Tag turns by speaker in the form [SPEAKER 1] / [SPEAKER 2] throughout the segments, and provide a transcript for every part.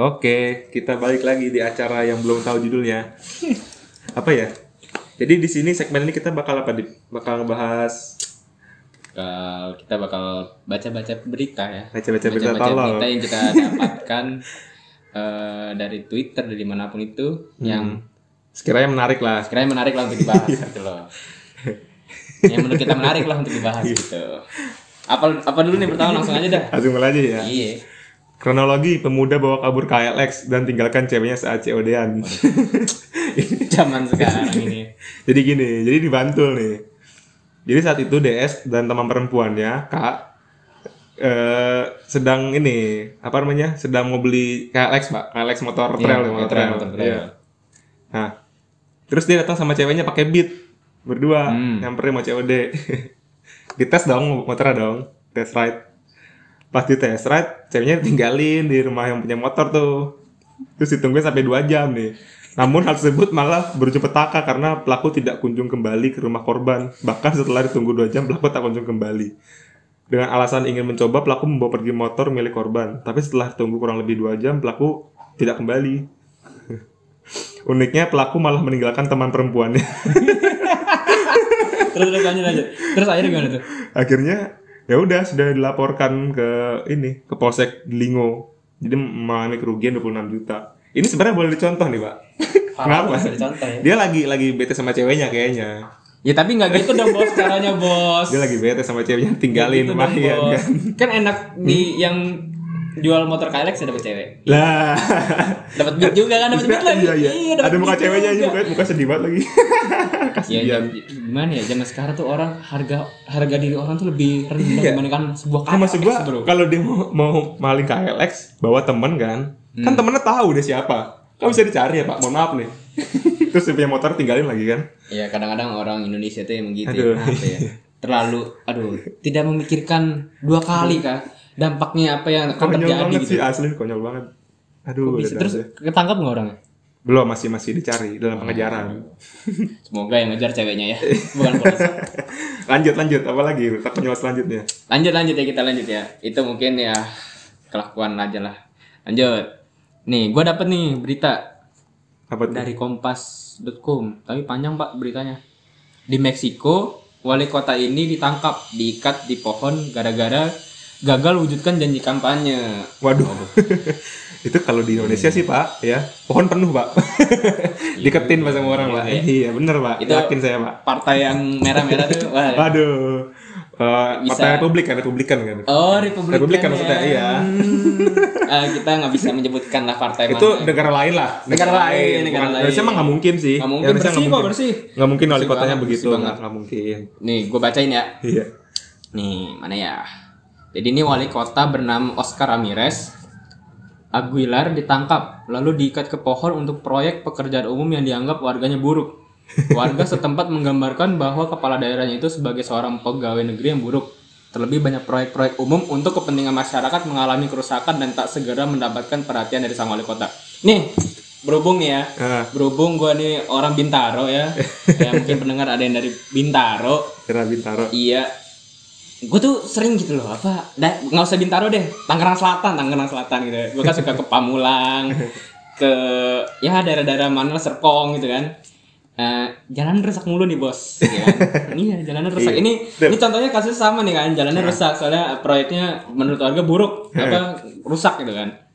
[SPEAKER 1] Oke, kita balik lagi di acara yang belum tahu judulnya. apa ya? Jadi di sini segmen ini kita bakal apa? Di, bakal ngebahas
[SPEAKER 2] Bakal- kita bakal baca-baca berita ya.
[SPEAKER 1] Baca-baca berita
[SPEAKER 2] Baca-baca
[SPEAKER 1] tolol.
[SPEAKER 2] berita yang kita dapatkan eh, dari Twitter dari mana pun itu yang
[SPEAKER 1] sekiranya menarik lah.
[SPEAKER 2] sekiranya menarik lah untuk dibahas gitu loh. yang menurut kita menarik lah untuk dibahas gitu. Apa apa dulu nih pertama langsung aja dah.
[SPEAKER 1] Langsung aja ya.
[SPEAKER 2] Iya.
[SPEAKER 1] Kronologi pemuda bawa kabur KLX dan tinggalkan ceweknya saat COD-an.
[SPEAKER 2] Zaman sekarang ini.
[SPEAKER 1] jadi gini, jadi di Bantul nih. Jadi saat itu DS dan teman perempuannya, Kak, eh, sedang ini, apa namanya? Sedang mau beli KLX, Pak. KLX motor trail, ya, motor
[SPEAKER 2] motor
[SPEAKER 1] trail.
[SPEAKER 2] motor trail.
[SPEAKER 1] Iya. Nah, terus dia datang sama ceweknya pakai beat berdua,
[SPEAKER 2] Hmm.
[SPEAKER 1] nyamperin mau COD. Dites dong motornya dong, test ride. Pas di test ride, ceweknya tinggalin di rumah yang punya motor tuh. Terus ditungguin sampai 2 jam nih. Namun hal tersebut malah berujung petaka karena pelaku tidak kunjung kembali ke rumah korban. Bahkan setelah ditunggu 2 jam, pelaku tak kunjung kembali. Dengan alasan ingin mencoba, pelaku membawa pergi motor milik korban. Tapi setelah tunggu kurang lebih 2 jam, pelaku tidak kembali. Uniknya, pelaku malah meninggalkan teman perempuannya.
[SPEAKER 2] Terus terus lanjut lanjut. Terus akhirnya gimana tuh?
[SPEAKER 1] Akhirnya, ya udah sudah dilaporkan ke ini, ke Polsek Delingo. Jadi mengalami kerugian 26 juta. Ini sebenarnya boleh dicontoh nih, Pak. Kenapa?
[SPEAKER 2] Bisa dicontoh ya.
[SPEAKER 1] Dia lagi lagi bete sama ceweknya kayaknya.
[SPEAKER 2] Ya tapi nggak gitu dong bos caranya bos.
[SPEAKER 1] Dia lagi bete sama ceweknya tinggalin
[SPEAKER 2] Gitu dong,
[SPEAKER 1] lumayan
[SPEAKER 2] Bos.
[SPEAKER 1] kan.
[SPEAKER 2] Kan enak di yang jual motor KLX ya dapet cewek.
[SPEAKER 1] Lah.
[SPEAKER 2] Dapat duit juga kan dapat duit lagi.
[SPEAKER 1] iya, iya.
[SPEAKER 2] dapat
[SPEAKER 1] Ada muka ceweknya aja
[SPEAKER 2] juga.
[SPEAKER 1] muka, muka sedih banget lagi.
[SPEAKER 2] Ya,
[SPEAKER 1] Kasihan.
[SPEAKER 2] jam- gimana ya zaman sekarang tuh orang harga harga diri orang tuh lebih rendah
[SPEAKER 1] Iya.
[SPEAKER 2] dibandingkan sebuah
[SPEAKER 1] Nah, maksud gua
[SPEAKER 2] KLX,
[SPEAKER 1] kalau dia mau, mau maling KLX bawa temen kan,
[SPEAKER 2] Hmm.
[SPEAKER 1] kan temennya tahu dia siapa. Kan bisa dicari ya Pak, mohon maaf nih. Terus dia punya motor tinggalin lagi kan.
[SPEAKER 2] Iya kadang-kadang orang Indonesia tuh emang gitu
[SPEAKER 1] Aduh.
[SPEAKER 2] ya. Ya? Terlalu aduh tidak memikirkan dua kali kah dampaknya apa yang akan
[SPEAKER 1] Konyol
[SPEAKER 2] terjadi
[SPEAKER 1] banget
[SPEAKER 2] gitu.
[SPEAKER 1] sih asli konyol banget. Aduh,
[SPEAKER 2] Bisa. Terus
[SPEAKER 1] dah.
[SPEAKER 2] ketangkap nggak orangnya?
[SPEAKER 1] belum masih masih dicari dalam
[SPEAKER 2] Oh.
[SPEAKER 1] pengejaran.
[SPEAKER 2] Semoga yang ngejar ceweknya ya, bukan polisi.
[SPEAKER 1] lanjut lanjut apa lagi? Tak konyol selanjutnya.
[SPEAKER 2] lanjut lanjut ya kita lanjut ya itu mungkin ya kelakuan aja lah lanjut nih gue dapet nih berita
[SPEAKER 1] Apa tuh?
[SPEAKER 2] dari kompas.com tapi panjang pak beritanya di Meksiko wali kota ini ditangkap diikat di pohon gara-gara gagal wujudkan janji kampanye
[SPEAKER 1] Waduh. itu kalau di Indonesia sih Pak, ya pohon penuh Pak. Diketin Pak sama orang Pak. Iya bener Pak.
[SPEAKER 2] Itu-
[SPEAKER 1] Yakin saya Pak.
[SPEAKER 2] partai yang merah-merah tuh wah.
[SPEAKER 1] Waduh. Eh,
[SPEAKER 2] Bisa.
[SPEAKER 1] Partai Republik kan, Republikan kan.
[SPEAKER 2] oh Republik
[SPEAKER 1] Republik kan maksudnya, iya.
[SPEAKER 2] kita nggak bisa menyebutkan lah partai
[SPEAKER 1] itu
[SPEAKER 2] mana
[SPEAKER 1] negara lain lah.
[SPEAKER 2] Negara lain, negara
[SPEAKER 1] Bukan-
[SPEAKER 2] lain.
[SPEAKER 1] Indonesia mah nggak mungkin sih.
[SPEAKER 2] Nggak mungkin,
[SPEAKER 1] Indonesia
[SPEAKER 2] bersih
[SPEAKER 1] nggak
[SPEAKER 2] kok, bersih.
[SPEAKER 1] Nggak mungkin wali kotanya begitu. nggak mungkin.
[SPEAKER 2] nih gue bacain ya
[SPEAKER 1] Iya.
[SPEAKER 2] Nih, mana ya? Jadi ini wali kota bernama Oscar Ramirez Aguilar ditangkap lalu diikat ke pohon untuk proyek pekerjaan umum yang dianggap warganya buruk. Warga setempat menggambarkan bahwa kepala daerahnya itu sebagai seorang pegawai negeri yang buruk. Terlebih banyak proyek-proyek umum untuk kepentingan masyarakat mengalami kerusakan dan tak segera mendapatkan perhatian dari sang wali kota. Nih, berhubung nih ya,
[SPEAKER 1] Ah.
[SPEAKER 2] berhubung gue nih orang Bintaro ya, ya mungkin pendengar ada yang dari Bintaro,
[SPEAKER 1] Kira Bintaro.
[SPEAKER 2] Iya. Gue tuh sering gitu loh, apa? Nggak usah Bintaro deh, Tangerang Selatan, Tangerang Selatan gitu. Gue kan suka ke Pamulang, ke ya daerah-daerah mana Serpong gitu kan. Eh, jalan rusak mulu nih bos, ya kan? iya jalanan rusak.
[SPEAKER 1] Iya.
[SPEAKER 2] Ini ini contohnya kasus sama nih kan, jalannya rusak soalnya proyeknya menurut warga buruk, apa rusak gitu kan.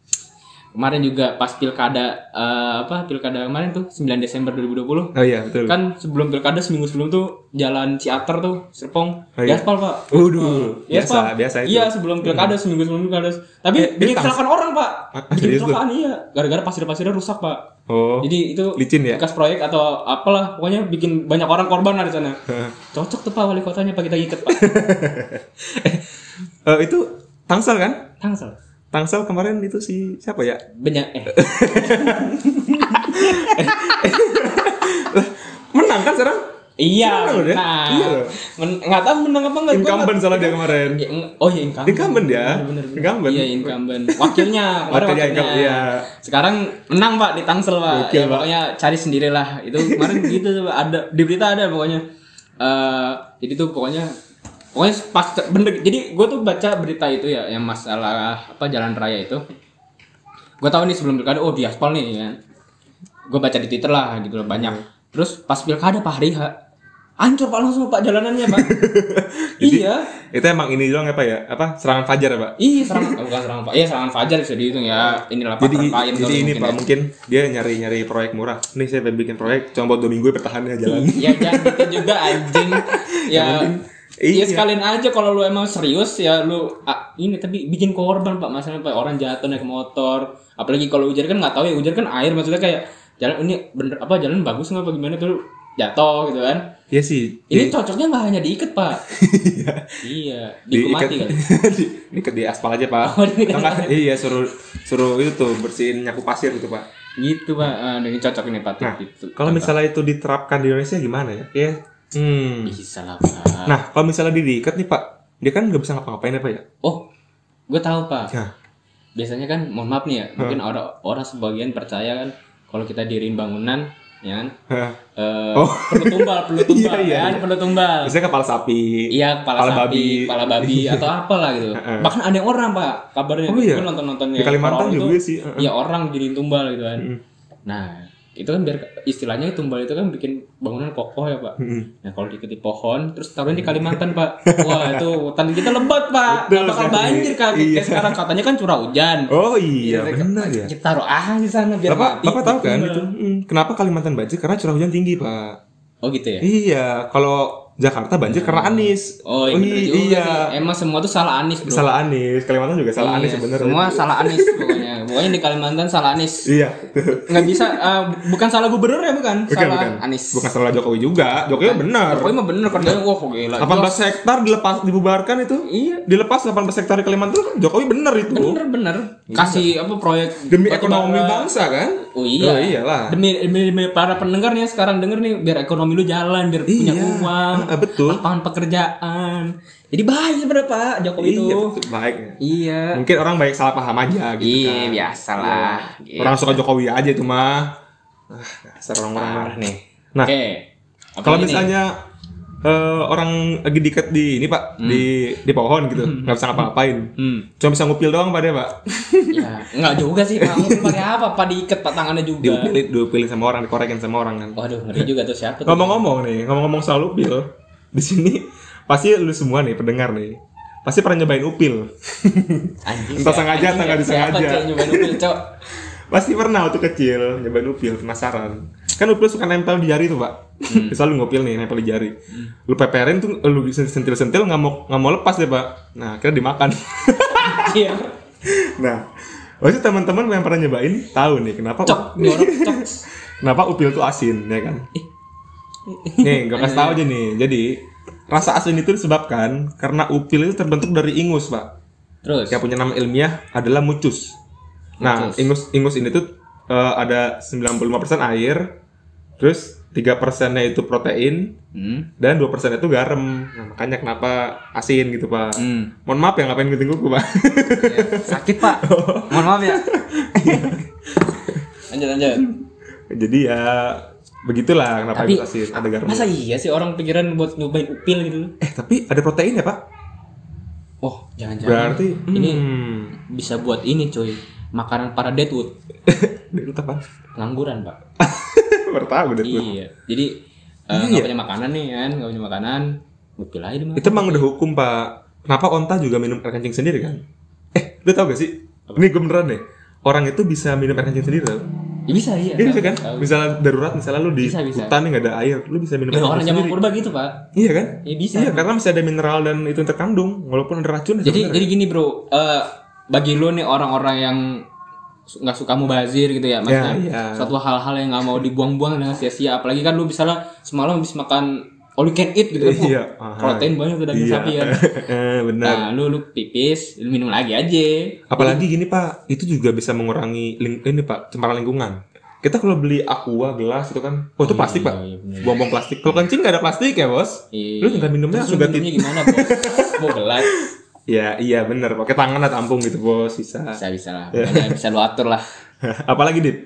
[SPEAKER 2] Kemarin juga pas pilkada eh, apa pilkada kemarin tuh 9 Desember 2020
[SPEAKER 1] Oh iya betul.
[SPEAKER 2] kan sebelum pilkada seminggu sebelum tuh jalan Ciater tuh Serpong
[SPEAKER 1] Oh, iya.
[SPEAKER 2] diaspal pak
[SPEAKER 1] Waduh,
[SPEAKER 2] Di
[SPEAKER 1] biasa
[SPEAKER 2] aspal.
[SPEAKER 1] biasa itu.
[SPEAKER 2] iya sebelum pilkada seminggu sebelum pilkada tapi
[SPEAKER 1] Eh,
[SPEAKER 2] bikin kecelakaan orang pak
[SPEAKER 1] Ah,
[SPEAKER 2] bikin
[SPEAKER 1] serius lu?
[SPEAKER 2] kecelakaan iya gara-gara pasir-pasirnya rusak pak
[SPEAKER 1] Oh.
[SPEAKER 2] jadi itu
[SPEAKER 1] licin ya?
[SPEAKER 2] bekas proyek atau apalah pokoknya bikin banyak orang korban lah di sana cocok tuh pak wali kotanya pak kita ikat pak
[SPEAKER 1] Eh, itu Tangsel kan?
[SPEAKER 2] tangsel
[SPEAKER 1] Tangsel kemarin itu si siapa ya?
[SPEAKER 2] banyak eh
[SPEAKER 1] Menang kan sekarang?
[SPEAKER 2] iya
[SPEAKER 1] Menang
[SPEAKER 2] nah
[SPEAKER 1] Iya loh.
[SPEAKER 2] Men- nggak tahu menang apa enggak
[SPEAKER 1] Incumbent salah dia kemarin.
[SPEAKER 2] Ya, eng- oh iya incumbent
[SPEAKER 1] Incumbent ya?
[SPEAKER 2] Bener, bener, bener.
[SPEAKER 1] Incumbent.
[SPEAKER 2] iya incumbent wakilnya
[SPEAKER 1] Wakilnya
[SPEAKER 2] wakilnya
[SPEAKER 1] incumbent, iya.
[SPEAKER 2] sekarang menang pak di Tangsel pak
[SPEAKER 1] Gokil,
[SPEAKER 2] ya,
[SPEAKER 1] Pak.
[SPEAKER 2] pokoknya cari sendirilah itu kemarin gitu ada di berita ada pokoknya Eh jadi tuh pokoknya pokoknya pas bener jadi gue tuh baca berita itu ya yang masalah apa jalan raya itu gue tahu nih sebelum pilkada oh di aspal nih kan gue baca di twitter lah gitu loh banyak terus pas pilkada pak hari hancur pak langsung pak jalanannya pak iya
[SPEAKER 1] Itu emang ini doang apa ya? Apa serangan fajar ya, Pak?
[SPEAKER 2] iya serangan oh, bukan serangan pak iya serangan fajar bisa dihitung ya inilah
[SPEAKER 1] Jadi,
[SPEAKER 2] patron kain
[SPEAKER 1] jadi
[SPEAKER 2] kali
[SPEAKER 1] ini
[SPEAKER 2] mungkin
[SPEAKER 1] Pak
[SPEAKER 2] ya.
[SPEAKER 1] mungkin dia nyari-nyari proyek murah. Nih saya bikin proyek cuma buat dua minggu bertahan ya jalan.
[SPEAKER 2] ya jangan gitu juga anjing ya
[SPEAKER 1] iya.
[SPEAKER 2] Iya sekalian aja kalau lu emang serius ya lu ah, ini tapi bikin korban pak. Masalahnya pak orang jatuh naik motor. Apalagi kalau hujan kan nggak tahu ya hujan kan air. Maksudnya kayak jalan ini bener apa jalan bagus nggak apa gimana? Tuh jatuh gitu kan.
[SPEAKER 1] Iya sih.
[SPEAKER 2] ini cocoknya nggak hanya diikat pak. Iya.
[SPEAKER 1] Diikat-
[SPEAKER 2] diikat kan?
[SPEAKER 1] Di, diikat di aspal aja pak.
[SPEAKER 2] Oh,
[SPEAKER 1] nggak, iya suruh suruh itu tuh bersihin nyapu pasir gitu pak.
[SPEAKER 2] gitu pak. Dan ini cocok ini pak.
[SPEAKER 1] Nah,
[SPEAKER 2] gitu.
[SPEAKER 1] kalau misalnya itu diterapkan di Indonesia gimana ya? Ya, hmm.
[SPEAKER 2] bisa lah pak
[SPEAKER 1] Nah, kalau misalnya dia diikat nih pak, dia kan nggak bisa ngapa-ngapain ya pak ya?
[SPEAKER 2] oh gue tahu pak
[SPEAKER 1] Ya.
[SPEAKER 2] biasanya kan mohon maaf nih ya mungkin orang orang sebagian percaya kan kalau kita diriin bangunan ya kan
[SPEAKER 1] Hah.
[SPEAKER 2] eh,
[SPEAKER 1] Oh.
[SPEAKER 2] perlu tumbal perlu tumbal
[SPEAKER 1] Iya, iya,
[SPEAKER 2] kan
[SPEAKER 1] iya.
[SPEAKER 2] perlu tumbal
[SPEAKER 1] Biasanya kepala sapi.
[SPEAKER 2] iya kepala,
[SPEAKER 1] kepala
[SPEAKER 2] sapi
[SPEAKER 1] babi.
[SPEAKER 2] kepala babi atau apalah gitu
[SPEAKER 1] Heeh.
[SPEAKER 2] bahkan ada yang orang pak kabarnya
[SPEAKER 1] Oh, iya?
[SPEAKER 2] gue nonton nonton
[SPEAKER 1] Di Kalimantan juga sih, heeh.
[SPEAKER 2] ya orang jadi tumbal gitu kan
[SPEAKER 1] Mm.
[SPEAKER 2] nah itu kan biar istilahnya tumbal itu kan bikin bangunan kokoh ya pak
[SPEAKER 1] Mm-mm.
[SPEAKER 2] Nah kalau diikuti pohon, terus taruhnya di Kalimantan pak. Wah itu hutan kita lebat pak,
[SPEAKER 1] Betul
[SPEAKER 2] bakal banjir kak.
[SPEAKER 1] Iya.
[SPEAKER 2] Kayak sekarang katanya kan curah hujan.
[SPEAKER 1] Oh iya,
[SPEAKER 2] Iya,
[SPEAKER 1] benar ya.
[SPEAKER 2] Kita taruh ah di sana biar
[SPEAKER 1] Bapak,
[SPEAKER 2] mati.
[SPEAKER 1] Bapak tahu kan
[SPEAKER 2] Tumbal.
[SPEAKER 1] itu? Hmm, kenapa Kalimantan banjir? Karena curah hujan tinggi pak.
[SPEAKER 2] Oh gitu ya.
[SPEAKER 1] Iya, kalau Jakarta banjir karena Anies.
[SPEAKER 2] Oh, iya, juga
[SPEAKER 1] iya.
[SPEAKER 2] sih. Emang semua tuh salah Anis bro.
[SPEAKER 1] Salah Anies. Kalimantan juga salah Anies
[SPEAKER 2] Iya,
[SPEAKER 1] sebenarnya.
[SPEAKER 2] Semua salah Anis pokoknya. Pokoknya di Kalimantan salah Anis.
[SPEAKER 1] Iya.
[SPEAKER 2] Nggak bisa, eh, bukan salah gubernur ya bukan?
[SPEAKER 1] Bukan,
[SPEAKER 2] salah
[SPEAKER 1] bukan.
[SPEAKER 2] Anis.
[SPEAKER 1] Bukan salah Jokowi juga. Jokowi benar.
[SPEAKER 2] Pokoknya mah bener kerjanya wah kok gila.
[SPEAKER 1] 18 hektar dilepas dibubarkan itu.
[SPEAKER 2] Iya.
[SPEAKER 1] Dilepas 18 hektar di Kalimantan Jokowi benar itu.
[SPEAKER 2] Bener bener. Kasih apa proyek
[SPEAKER 1] Demi ekonomi bangsa kan?
[SPEAKER 2] Oh iya.
[SPEAKER 1] Oh, iyalah.
[SPEAKER 2] Demi, demi, demi para pendengar nih sekarang denger nih biar ekonomi lu jalan, biar punya
[SPEAKER 1] Iya.
[SPEAKER 2] uang,
[SPEAKER 1] Ah, betul.
[SPEAKER 2] lapangan pekerjaan. Jadi baik sebenarnya Pak Jokowi itu.
[SPEAKER 1] Iya, betul. baik.
[SPEAKER 2] Iya.
[SPEAKER 1] Mungkin orang baik salah paham aja gitu
[SPEAKER 2] Iya,
[SPEAKER 1] kan.
[SPEAKER 2] biasalah. Gitu.
[SPEAKER 1] Orang suka Jokowi aja itu mah. Ah, orang-orang
[SPEAKER 2] Parah nih.
[SPEAKER 1] Nah,
[SPEAKER 2] Oke. Apa
[SPEAKER 1] Kalau misalnya eh, orang lagi diikat di ini pak di di pohon gitu nggak bisa ngapa-ngapain
[SPEAKER 2] Hmm.
[SPEAKER 1] cuma bisa ngupil doang pak dia pak
[SPEAKER 2] Ya, enggak juga sih Pak. Mungkin pakai apa? Pak diikat Pak tangannya juga.
[SPEAKER 1] diupilin diupilin sama orang dikorekin sama orang kan
[SPEAKER 2] Waduh, ngeri juga tuh siapa tuh?
[SPEAKER 1] ngomong-ngomong nih ngomong-ngomong soal upil di sini pasti lu semua nih pendengar nih pasti pernah nyobain upil
[SPEAKER 2] Anjing.
[SPEAKER 1] Entah sengaja, entah nggak
[SPEAKER 2] siapa,
[SPEAKER 1] disengaja.
[SPEAKER 2] Cok, nyobain upil, Cok?
[SPEAKER 1] pasti pernah waktu kecil nyobain upil penasaran kan upil suka nempel di jari tuh pak
[SPEAKER 2] Hmm.
[SPEAKER 1] misal lu ngupil nih nempel di jari lu peperin tuh lu sentil-sentil nggak mau nggak mau lepas deh pak nah akhirnya dimakan
[SPEAKER 2] Iya.
[SPEAKER 1] Nah, pasti teman-teman yang pernah nyobain tahu nih kenapa
[SPEAKER 2] Cok,
[SPEAKER 1] kenapa upil itu asin ya kan? Nih, gue kasih tahu aja nih. Jadi rasa asin itu disebabkan karena upil itu terbentuk dari ingus, Pak.
[SPEAKER 2] Terus.
[SPEAKER 1] Yang punya nama ilmiah adalah mucus. Nah,
[SPEAKER 2] Mucus.
[SPEAKER 1] ingus ingus ini tuh eh, ada 95% air, terus 3 persennya itu protein,
[SPEAKER 2] Hmm.
[SPEAKER 1] dan 2 persen itu garam. Nah, makanya kenapa asin gitu, Pak.
[SPEAKER 2] Hmm.
[SPEAKER 1] Mohon maaf ya ngapain gunting kuku, Pak.
[SPEAKER 2] Ya, sakit pak mohon maaf ya lanjut lanjut
[SPEAKER 1] Jadi ya begitulah kenapa
[SPEAKER 2] tapi
[SPEAKER 1] itu asin ada garam.
[SPEAKER 2] masa iya sih orang pikiran buat nyobain upil gitu
[SPEAKER 1] Eh tapi ada protein ya pak?
[SPEAKER 2] oh jangan-jangan
[SPEAKER 1] Berarti
[SPEAKER 2] ini
[SPEAKER 1] hmm.
[SPEAKER 2] bisa buat ini coy makanan para deadwood
[SPEAKER 1] Dari apa?
[SPEAKER 2] pengangguran pak
[SPEAKER 1] Baru tahu deh.
[SPEAKER 2] iya jadi eh, nggak punya makanan nih kan nggak punya makanan upil aja di
[SPEAKER 1] Itu emang udah hukum pak. Kenapa onta juga minum air kencing sendiri kan? Eh, lu tau gak sih? Ini gue beneran deh. Orang itu bisa minum air kencing sendiri tau?
[SPEAKER 2] ya, bisa iya
[SPEAKER 1] Iya bisa kan?
[SPEAKER 2] Tahu.
[SPEAKER 1] Misalnya darurat, misalnya lu di
[SPEAKER 2] Bisa, bisa.
[SPEAKER 1] hutan nih gak ada air, lu bisa minum
[SPEAKER 2] Ya,
[SPEAKER 1] air
[SPEAKER 2] orang zaman purba gitu pak
[SPEAKER 1] Iya kan?
[SPEAKER 2] ya bisa
[SPEAKER 1] Iya, karena masih ada mineral dan itu yang terkandung, walaupun ada racun.
[SPEAKER 2] jadi jadi gini bro eh, bagi lu nih orang-orang yang nggak suka mubazir gitu ya maksudnya
[SPEAKER 1] iya.
[SPEAKER 2] suatu hal-hal yang nggak mau dibuang-buang dengan sia-sia apalagi kan lu misalnya semalam habis makan all you can eat gitu kan
[SPEAKER 1] Iya,
[SPEAKER 2] Wah,
[SPEAKER 1] aha.
[SPEAKER 2] protein banyak tuh daging
[SPEAKER 1] Iya.
[SPEAKER 2] sapi
[SPEAKER 1] Eh, benar.
[SPEAKER 2] nah lu lu pipis lu minum lagi aja
[SPEAKER 1] Apalagi gini Pak, itu juga bisa mengurangi ling ini Pak, cemaran lingkungan. Kita kalau beli aqua gelas itu kan, oh itu plastik Pak,
[SPEAKER 2] iya,
[SPEAKER 1] buang-buang plastik. Kalau kencing nggak ada plastik ya bos?
[SPEAKER 2] Iya.
[SPEAKER 1] Lu tinggal minumnya
[SPEAKER 2] Terus
[SPEAKER 1] sudah
[SPEAKER 2] minumnya gimana bos mau gelas
[SPEAKER 1] Ya iya bener, pakai tangan lah tampung gitu bos, bisa.
[SPEAKER 2] bisa bisa lah. Pokoknya bisa lu atur lah.
[SPEAKER 1] Apalagi dit?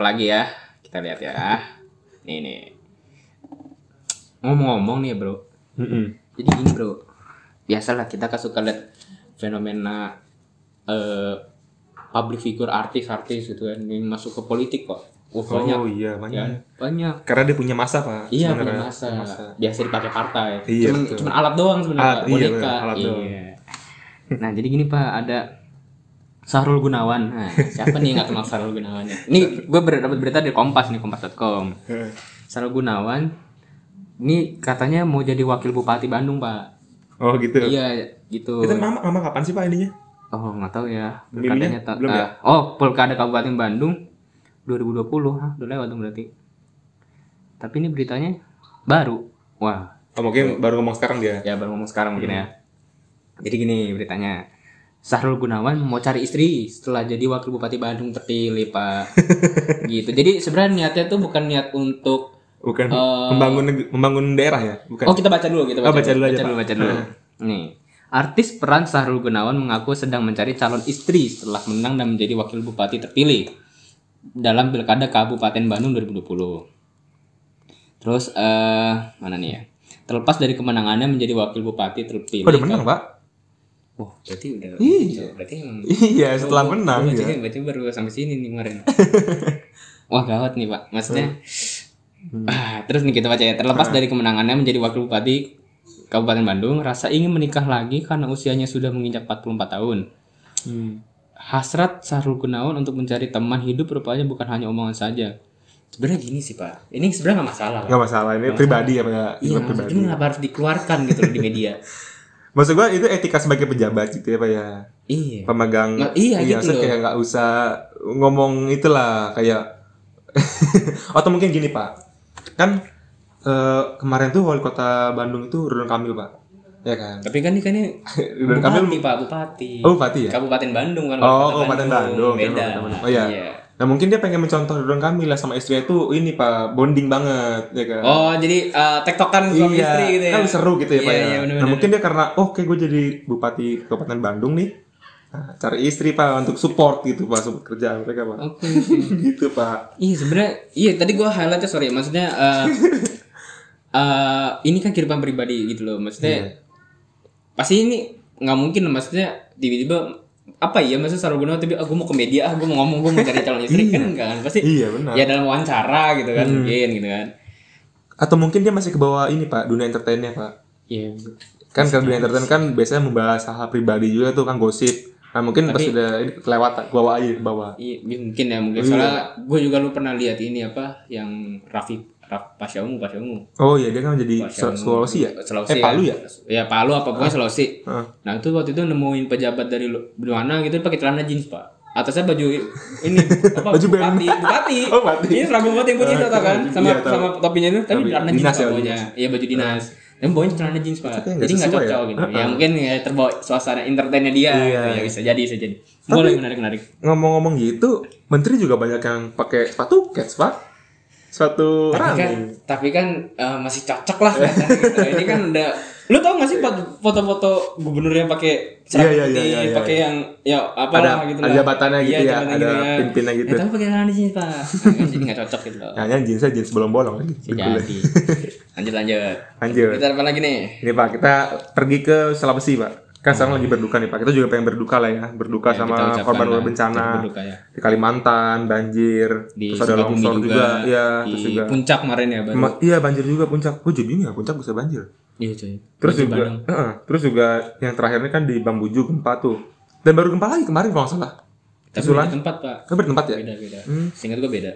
[SPEAKER 2] apalagi ya? Kita lihat ya. Nih nih. Ngomong-ngomong nih bro.
[SPEAKER 1] Mm-mm.
[SPEAKER 2] Jadi gini bro, biasalah kita kan suka lihat fenomena eh public figure artis-artis gitu kan yang masuk ke politik kok. Wah,
[SPEAKER 1] Oh
[SPEAKER 2] banyak.
[SPEAKER 1] iya banyak.
[SPEAKER 2] Ya, banyak.
[SPEAKER 1] Karena dia punya masa pak.
[SPEAKER 2] Iya
[SPEAKER 1] sebenarnya.
[SPEAKER 2] punya masa. Biasa dipakai partai.
[SPEAKER 1] Iya,
[SPEAKER 2] cuman,
[SPEAKER 1] betul.
[SPEAKER 2] cuman alat doang sebenarnya. Pak.
[SPEAKER 1] iya, alat doang.
[SPEAKER 2] Iya. Nah jadi gini pak ada Sahrul Gunawan. Nah, siapa nih yang nggak kenal Sahrul Gunawan? ya? Ini gue ber dapat berita dari Kompas nih Kompas.com. Sahrul Gunawan ini katanya mau jadi wakil bupati Bandung pak.
[SPEAKER 1] Oh gitu.
[SPEAKER 2] Iya gitu.
[SPEAKER 1] Itu mama, mama kapan sih pak ininya?
[SPEAKER 2] Oh nggak tahu ya. Pilkadanya ta-
[SPEAKER 1] belum ya?
[SPEAKER 2] ah, oh pilkada Kabupaten Bandung 2020, Hah, udah lewat dong berarti. Tapi ini beritanya baru. Wah,
[SPEAKER 1] Oh mungkin baru ngomong sekarang dia.
[SPEAKER 2] ya baru ngomong sekarang mungkin ya.
[SPEAKER 1] Hmm.
[SPEAKER 2] Jadi gini beritanya. Sahrul Gunawan mau cari istri setelah jadi wakil bupati Bandung terpilih pak. gitu. Jadi sebenarnya niatnya tuh bukan niat untuk
[SPEAKER 1] Bukan
[SPEAKER 2] Eh,
[SPEAKER 1] membangun membangun daerah ya, bukan?
[SPEAKER 2] Oh kita baca dulu, kita
[SPEAKER 1] Oh,
[SPEAKER 2] baca,
[SPEAKER 1] baca dulu aja,
[SPEAKER 2] baca dulu,
[SPEAKER 1] Pak.
[SPEAKER 2] baca dulu. Nih, artis peran Sahrul Gunawan mengaku sedang mencari calon istri setelah menang dan menjadi wakil bupati terpilih dalam pilkada Kabupaten Bandung 2020. Terus eh mana nih ya? Terlepas dari kemenangannya menjadi wakil bupati terpilih.
[SPEAKER 1] Oh, udah menang pak?
[SPEAKER 2] Oh, berarti udah.
[SPEAKER 1] Iya.
[SPEAKER 2] Berarti emang-
[SPEAKER 1] Iya setelah
[SPEAKER 2] Oh,
[SPEAKER 1] menang
[SPEAKER 2] berarti,
[SPEAKER 1] ya.
[SPEAKER 2] berarti baru sampai sini nih kemarin. Wah gawat nih pak. Maksudnya,
[SPEAKER 1] Hmm.
[SPEAKER 2] ah, terus nih kita baca ya. Terlepas dari kemenangannya menjadi wakil bupati Kabupaten Bandung, rasa ingin menikah lagi karena usianya sudah menginjak 44 tahun.
[SPEAKER 1] Hmm.
[SPEAKER 2] Hasrat Sahrul Gunawan untuk mencari teman hidup rupanya bukan hanya omongan saja. Sebenarnya gini sih pak. Ini sebenarnya nggak masalah.
[SPEAKER 1] Nggak masalah ini pribadi ya pak. ya?
[SPEAKER 2] Iya,
[SPEAKER 1] pribadi.
[SPEAKER 2] kenapa harus dikeluarkan gitu loh di media?
[SPEAKER 1] Maksud gua itu etika sebagai pejabat gitu ya pak ya.
[SPEAKER 2] iya.
[SPEAKER 1] Pemegang.
[SPEAKER 2] Nggak- iya, gitu
[SPEAKER 1] maksudnya
[SPEAKER 2] loh.
[SPEAKER 1] kayak nggak usah ngomong itulah kayak. Atau mungkin gini pak. Kan eh, kemarin tuh wali kota Bandung itu Ridwan Kamil pak. Ya kan.
[SPEAKER 2] Tapi kan ini kan ini
[SPEAKER 1] Ridwan Kamil.
[SPEAKER 2] pak, bupati.
[SPEAKER 1] Oh bupati ya.
[SPEAKER 2] Kabupaten Bandung kan.
[SPEAKER 1] Oh, Kabupaten Bandung.
[SPEAKER 2] Beda.
[SPEAKER 1] Kabupaten Bandung. Oh iya. Nah mungkin dia pengen mencontoh Ridwan Kamil lah sama istrinya itu ini pak bonding banget ya kan.
[SPEAKER 2] Oh, jadi eh, tektokan suami
[SPEAKER 1] iya,
[SPEAKER 2] istri gitu ya.
[SPEAKER 1] kan seru gitu ya
[SPEAKER 2] Iya,
[SPEAKER 1] pak ya.
[SPEAKER 2] iya,
[SPEAKER 1] nah
[SPEAKER 2] bener-bener.
[SPEAKER 1] mungkin dia karena oh kayak gue jadi bupati Kabupaten Bandung nih. Nah, cari istri pak untuk support gitu pak support kerjaan mereka pak.
[SPEAKER 2] Oke.
[SPEAKER 1] gitu pak.
[SPEAKER 2] Iya sebenarnya iya tadi gua highlightnya sorry maksudnya eh eh, ini kan kehidupan pribadi gitu loh maksudnya
[SPEAKER 1] Iya.
[SPEAKER 2] Pasti ini nggak mungkin maksudnya tiba-tiba apa ya maksudnya Gunawan tapi aku mau ke media ah gue mau ngomong gue mau cari calon istri kan enggak kan pasti
[SPEAKER 1] Iya benar.
[SPEAKER 2] ya dalam wawancara gitu kan mungkin gitu kan
[SPEAKER 1] Atau mungkin dia masih ke bawah ini pak dunia entertainnya pak.
[SPEAKER 2] iya
[SPEAKER 1] Kan kalau dunia entertain kan biasanya membahas hal pribadi juga tuh kan gosip. Nah mungkin pas udah ini kelewatan bawa aja ke bawah.
[SPEAKER 2] Iya, mungkin ya mungkin soalnya gue juga lu pernah lihat ini apa yang Raffi Raf, Pasha Ungu Pasha Ungu
[SPEAKER 1] Oh iya dia kan jadi Sulawesi ya?
[SPEAKER 2] Sulawesi
[SPEAKER 1] Eh Palu ya?
[SPEAKER 2] ya Palu apa pokoknya Sulawesi
[SPEAKER 1] Heeh.
[SPEAKER 2] nah itu waktu itu nemuin pejabat dari mana gitu pakai celana jeans pak atasnya baju ini apa
[SPEAKER 1] Baju
[SPEAKER 2] bupati bupati
[SPEAKER 1] Oh, bupati.
[SPEAKER 2] ini seragam bupati yang putih
[SPEAKER 1] Eh,
[SPEAKER 2] tau kan sama
[SPEAKER 1] iya, tahu.
[SPEAKER 2] sama topinya itu tapi
[SPEAKER 1] Topi.
[SPEAKER 2] celana jeans pak
[SPEAKER 1] ya,
[SPEAKER 2] bawahnya iya baju dinas dan bawahnya celana jeans pak jadi nggak
[SPEAKER 1] sesuai
[SPEAKER 2] cocok
[SPEAKER 1] ya?
[SPEAKER 2] gitu ya mungkin ya terbawa suasana entertainnya dia
[SPEAKER 1] Iya.
[SPEAKER 2] gitu ya bisa jadi bisa jadi boleh menarik menarik
[SPEAKER 1] Ngomong-ngomong gitu, menteri juga banyak yang pakai sepatu cats pak. Sepatu
[SPEAKER 2] tapi kan tapi kan eh, masih cocok lah gitu. ini kan udah lu tau gak sih foto- foto-foto gubernur yang pakai seragam
[SPEAKER 1] Iya, iya,
[SPEAKER 2] putih,
[SPEAKER 1] iya, iya,
[SPEAKER 2] pakai yang ya apa
[SPEAKER 1] Ada-
[SPEAKER 2] lah gitu
[SPEAKER 1] ada jabatannya gitu ya,
[SPEAKER 2] jabatan
[SPEAKER 1] ada
[SPEAKER 2] ya.
[SPEAKER 1] pin-pinnya gitu.
[SPEAKER 2] Ya, tapi pakai celana jeans pak Nah, kan jadi nggak cocok gitu loh
[SPEAKER 1] Hanya jeansnya jeans bolong-bolong lagi.
[SPEAKER 2] Bisa jadi lanjut lanjut
[SPEAKER 1] Lanjut.
[SPEAKER 2] kita apa lagi nih
[SPEAKER 1] Ini pak, kita pergi ke Sulawesi pak. Kan sekarang lagi berduka nih pak. Kita juga pengen berduka lah ya. Berduka
[SPEAKER 2] Ya,
[SPEAKER 1] sama korban bencana
[SPEAKER 2] berduka ya.
[SPEAKER 1] di Kalimantan, banjir,
[SPEAKER 2] di
[SPEAKER 1] terus ada longsor juga, ya,
[SPEAKER 2] di
[SPEAKER 1] terus juga.
[SPEAKER 2] puncak kemarin ya baru
[SPEAKER 1] Ma- iya banjir juga puncak. Gue jadi bingung ya puncak bisa banjir.
[SPEAKER 2] iya cuy
[SPEAKER 1] Terus juga. Heeh, terus juga yang terakhirnya kan di Bambuju gempa tuh. Dan baru gempa lagi kemarin kalau nggak salah.
[SPEAKER 2] tapi
[SPEAKER 1] Susulan.
[SPEAKER 2] beda tempat pak
[SPEAKER 1] Kan bertempat ya?
[SPEAKER 2] beda beda
[SPEAKER 1] Hmm.
[SPEAKER 2] seingat beda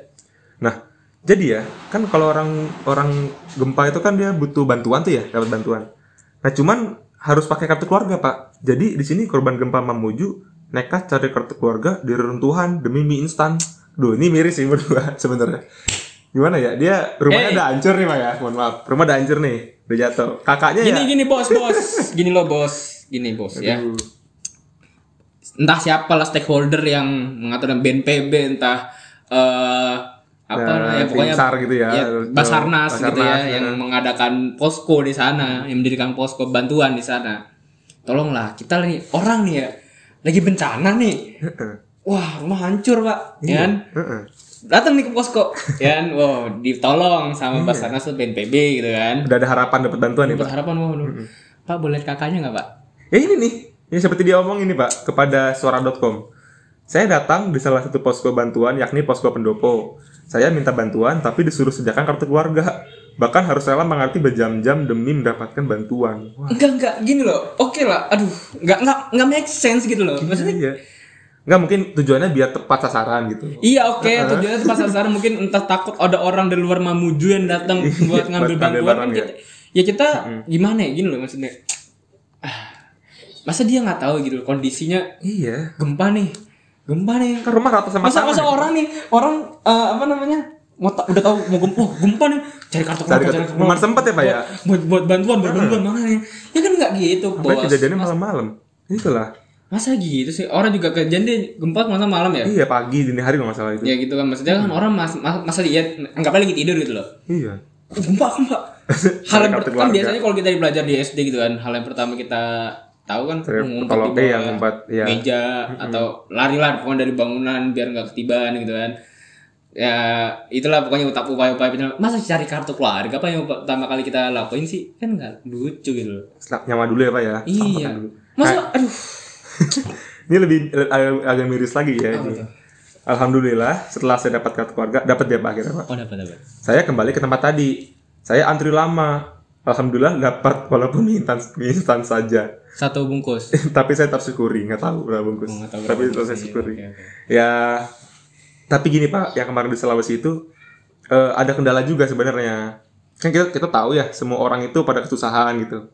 [SPEAKER 1] Nah, jadi ya, kan kalau orang orang gempa itu kan dia butuh bantuan tuh ya, dapat bantuan. Nah, cuman harus pakai kartu keluarga, Pak. Jadi di sini korban gempa Mamuju nekat cari kartu keluarga di reruntuhan demi mie instan. Duh, ini miris sih berdua sebenarnya. Gimana ya? Dia rumahnya
[SPEAKER 2] Eh.
[SPEAKER 1] udah hancur nih, Pak ya. Mohon maaf. Rumah udah hancur nih, udah jatuh. Kakaknya
[SPEAKER 2] gini
[SPEAKER 1] ya.
[SPEAKER 2] gini bos bos gini loh bos gini bos ya
[SPEAKER 1] Aduh.
[SPEAKER 2] entah siapa lah stakeholder yang mengatur BNPB entah eh apa
[SPEAKER 1] Ya,
[SPEAKER 2] ya pokoknya
[SPEAKER 1] Timsar gitu ya.
[SPEAKER 2] Basarnas, gitu ya
[SPEAKER 1] Basarnas,
[SPEAKER 2] yang
[SPEAKER 1] ya.
[SPEAKER 2] mengadakan posko di sana yang mendirikan posko bantuan di sana tolonglah kita nih orang nih ya lagi bencana nih wah rumah hancur pak
[SPEAKER 1] Iya.
[SPEAKER 2] ya kan
[SPEAKER 1] Heeh.
[SPEAKER 2] datang nih ke posko ya kan wow ditolong
[SPEAKER 1] Iya.
[SPEAKER 2] sama Basarnas atau BNPB gitu kan
[SPEAKER 1] Udah ada harapan dapat bantuan nih, Pak.
[SPEAKER 2] berharapan wah lu pak boleh kakaknya nggak pak
[SPEAKER 1] Ya ini nih, yang seperti dia omong ini Pak, kepada suara.com. Saya datang di salah satu posko bantuan yakni posko pendopo. Saya minta bantuan tapi disuruh sediakan kartu keluarga. Bahkan harus rela mengerti berjam-jam demi mendapatkan bantuan. Wah,
[SPEAKER 2] Enggak enggak gini loh. Oke lah. Aduh, enggak enggak enggak make sense gitu loh. Maksudnya
[SPEAKER 1] iya. Nggak mungkin tujuannya biar tepat sasaran gitu.
[SPEAKER 2] Iya oke tujuannya tepat sasaran mungkin entah takut ada orang dari luar Mamuju yang datang buat ngambil
[SPEAKER 1] Buat ngambil
[SPEAKER 2] bantuan kan
[SPEAKER 1] ya.
[SPEAKER 2] kita, ya kita gimana ya gini loh maksudnya Ah, masa dia nggak tahu gitu loh, kondisinya
[SPEAKER 1] Iya.
[SPEAKER 2] gempa nih gempa nih.
[SPEAKER 1] Kan rumah rata sama
[SPEAKER 2] masa masa orang nih orang eh, apa namanya mau ta- udah tahu mau gempa gempa nih. Cari kartu
[SPEAKER 1] Cari
[SPEAKER 2] keluarga,
[SPEAKER 1] kartu- Memang sempet ya, Pak, ya?
[SPEAKER 2] buat buat bantuan buat bantuan mana nih? Ya kan nggak gitu
[SPEAKER 1] Sampai
[SPEAKER 2] bos.
[SPEAKER 1] kejadiannya malam-malam. Itulah.
[SPEAKER 2] masa gitu sih? Orang juga kejadian dia gempa masa malam ya?
[SPEAKER 1] Iya pagi dini hari nggak salah itu.
[SPEAKER 2] ya gitu kan maksudnya kan orang mas, mas- masa dia anggapnya lagi tidur gitu loh.
[SPEAKER 1] Iya.
[SPEAKER 2] Gempa gempa. Hal yang kan biasanya kalau kita belajar di SD gitu kan hal yang pertama kita tahu kan ngumpet di bawah
[SPEAKER 1] iya, ngumpet, iya.
[SPEAKER 2] meja atau lari lah pokoknya dari bangunan biar nggak ketiban gitu kan ya itulah pokoknya utap upaya-upaya penyelam- masa cari kartu keluarga apa yang pertama kali kita lakuin sih kan nggak lucu gitu loh
[SPEAKER 1] nyawa dulu ya pak ya.
[SPEAKER 2] iya
[SPEAKER 1] dulu.
[SPEAKER 2] masa aduh
[SPEAKER 1] Ini lebih agak, agak miris lagi ya. ini. Alhamdulillah setelah saya dapat kartu keluarga, dapat dia pak akhirnya pak.
[SPEAKER 2] oh dapat dapat
[SPEAKER 1] Saya kembali ke tempat tadi. Saya antri lama. Alhamdulillah dapat walaupun mie instan, mie instan saja.
[SPEAKER 2] Satu bungkus
[SPEAKER 1] Tapi saya tersyukuri, nggak tahu berapa bungkus.
[SPEAKER 2] Oh, tahu
[SPEAKER 1] Tapi
[SPEAKER 2] berapa
[SPEAKER 1] itu saya
[SPEAKER 2] bungkus, iya,
[SPEAKER 1] syukuri.
[SPEAKER 2] oke, oke.
[SPEAKER 1] Ya, tapi gini pak, yang kemarin di Sulawesi itu eh, ada kendala juga sebenarnya. Kan kita kita tahu ya, semua orang itu pada kesusahan gitu.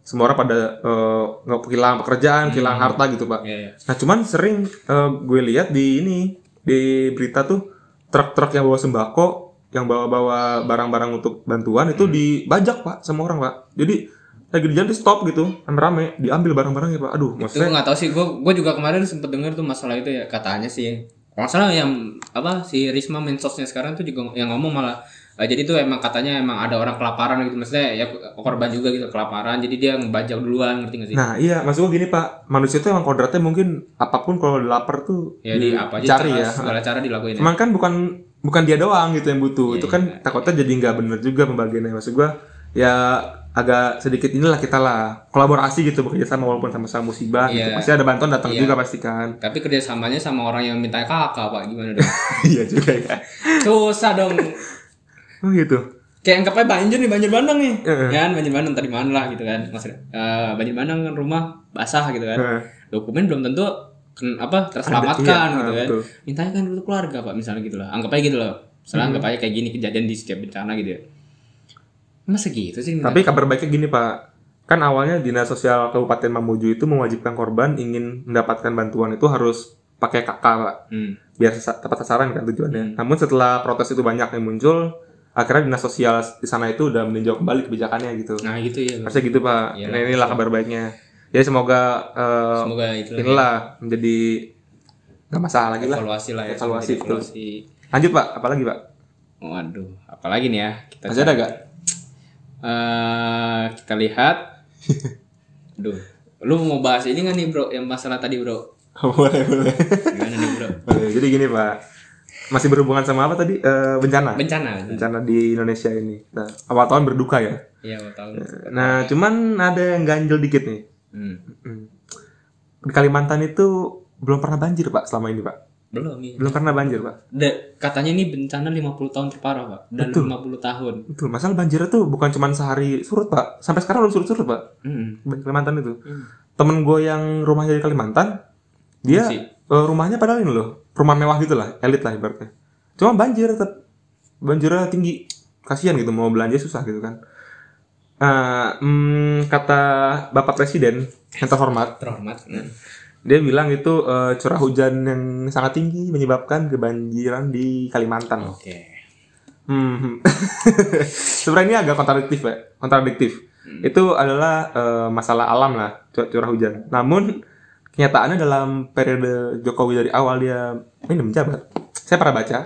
[SPEAKER 1] Semua orang pada eh, nggak kehilangan pekerjaan, kehilangan harta gitu pak.
[SPEAKER 2] Iya, iya.
[SPEAKER 1] Nah cuman sering eh, gue lihat di ini di berita tuh truk-truk yang bawa sembako, yang bawa-bawa barang-barang untuk bantuan itu
[SPEAKER 2] Hmm.
[SPEAKER 1] dibajak pak sama orang pak. Jadi lagi di jalan di stop gitu, rame-rame, diambil barang-barangnya pak. Aduh,
[SPEAKER 2] itu
[SPEAKER 1] maksudnya
[SPEAKER 2] nggak tahu sih gue gue juga kemarin sempet denger tuh masalah itu ya katanya sih kalau nggak salah yang apa si Risma mensosnya sekarang tuh juga yang ngomong malah eh, jadi tuh emang katanya emang ada orang kelaparan gitu maksudnya ya korban juga gitu kelaparan jadi dia ngebajak duluan ngerti gak sih
[SPEAKER 1] Nah iya, maksud gue gini pak, manusia itu emang kodratnya mungkin apa pun kalau lapar tuh
[SPEAKER 2] ya di apa aja
[SPEAKER 1] cari
[SPEAKER 2] cara-
[SPEAKER 1] ya.
[SPEAKER 2] segala cara dilakuin ya.
[SPEAKER 1] Cuman kan bukan bukan dia doang gitu yang butuh,
[SPEAKER 2] Iya,
[SPEAKER 1] itu kan takutnya jadi nggak bener juga pembagiannya. Maksud gue ya agak sedikit inilah kita lah kolaborasi gitu bekerja sama walaupun sama-sama musibah gitu.
[SPEAKER 2] Iya.
[SPEAKER 1] Pasti ada bantuan datang
[SPEAKER 2] Iya.
[SPEAKER 1] juga pasti kan.
[SPEAKER 2] tapi kerjasamanya sama orang yang minta kakak pak gimana dong
[SPEAKER 1] Iya juga ya.
[SPEAKER 2] susah dong
[SPEAKER 1] Oh gitu.
[SPEAKER 2] kayak anggap aja banjir nih banjir bandang nih
[SPEAKER 1] Heeh.
[SPEAKER 2] kan banjir bandang tadi mana lah gitu kan maksudnya eh, banjir bandang kan rumah basah gitu kan
[SPEAKER 1] Heeh.
[SPEAKER 2] dokumen belum tentu ken- apa terselamatkan
[SPEAKER 1] iya,
[SPEAKER 2] gitu
[SPEAKER 1] ah,
[SPEAKER 2] kan
[SPEAKER 1] betul.
[SPEAKER 2] mintanya kan dulu keluarga pak misalnya gitu lah anggap aja gitu loh misalnya anggap aja kayak gini kejadian di setiap bencana gitu ya masa gitu sih
[SPEAKER 1] Tapi kabar baiknya gini pak, kan awalnya dinas sosial Kabupaten Mamuju itu mewajibkan korban ingin mendapatkan bantuan itu harus pakai KK pak.
[SPEAKER 2] Hmm.
[SPEAKER 1] biar tepat sasaran kan tujuannya. Namun setelah protes itu banyak yang muncul, akhirnya dinas sosial di sana itu udah meninjau kembali kebijakannya gitu.
[SPEAKER 2] nah gitu ya.
[SPEAKER 1] Harusnya gitu pak.
[SPEAKER 2] Iya,
[SPEAKER 1] nah inilah kabar baiknya. Jadi semoga eh,
[SPEAKER 2] semoga itu lah,
[SPEAKER 1] inilah menjadi nggak masalah lagi lah.
[SPEAKER 2] evaluasi lah ya
[SPEAKER 1] Evaluasi,
[SPEAKER 2] evaluasi
[SPEAKER 1] Lanjut pak, apalagi pak?
[SPEAKER 2] waduh apalagi nih ya kita
[SPEAKER 1] Masih ada gak?
[SPEAKER 2] Eh, kita lihat Duh, lu mau bahas ini nggak nih bro yang masalah tadi bro
[SPEAKER 1] boleh boleh.
[SPEAKER 2] gimana nih bro
[SPEAKER 1] boleh. Jadi gini pak, masih berhubungan sama apa tadi? Eh, bencana.
[SPEAKER 2] bencana
[SPEAKER 1] Bencana di Indonesia ini. Nah, awal tahun berduka ya.
[SPEAKER 2] iya mau tahu
[SPEAKER 1] Nah, cuman ada yang ganjel dikit nih.
[SPEAKER 2] hmm.
[SPEAKER 1] Hmm. Di Kalimantan itu belum pernah banjir pak selama ini pak.
[SPEAKER 2] Belum nih
[SPEAKER 1] Belum pernah banjir pak.
[SPEAKER 2] Da- katanya ini bencana 50 tahun terparah pak dan 50 tahun
[SPEAKER 1] Betul, masalah banjirnya tuh bukan cuma sehari surut pak. Sampai sekarang belum surut-surut pak. Di Kalimantan itu.
[SPEAKER 2] Hmm.
[SPEAKER 1] Temen gue yang rumahnya di Kalimantan, dia
[SPEAKER 2] Masih?
[SPEAKER 1] eh, rumahnya padahal ini loh, rumah mewah gitu lah, elit lah ibaratnya. Cuma banjir tetap, banjirnya tinggi. Kasihan gitu mau belanja susah gitu kan. Nah, hmm, kata Bapak Presiden yang terhormat,
[SPEAKER 2] terhormat Hmm.
[SPEAKER 1] Dia bilang itu eh, curah hujan yang sangat tinggi menyebabkan kebanjiran di Kalimantan.
[SPEAKER 2] oke
[SPEAKER 1] Hmm. Sebenarnya ini agak kontradiktif ya, kontradiktif. Itu adalah eh, masalah alam lah, cu- curah hujan. Namun kenyataannya dalam periode Jokowi dari awal dia ini menjabat, saya pernah baca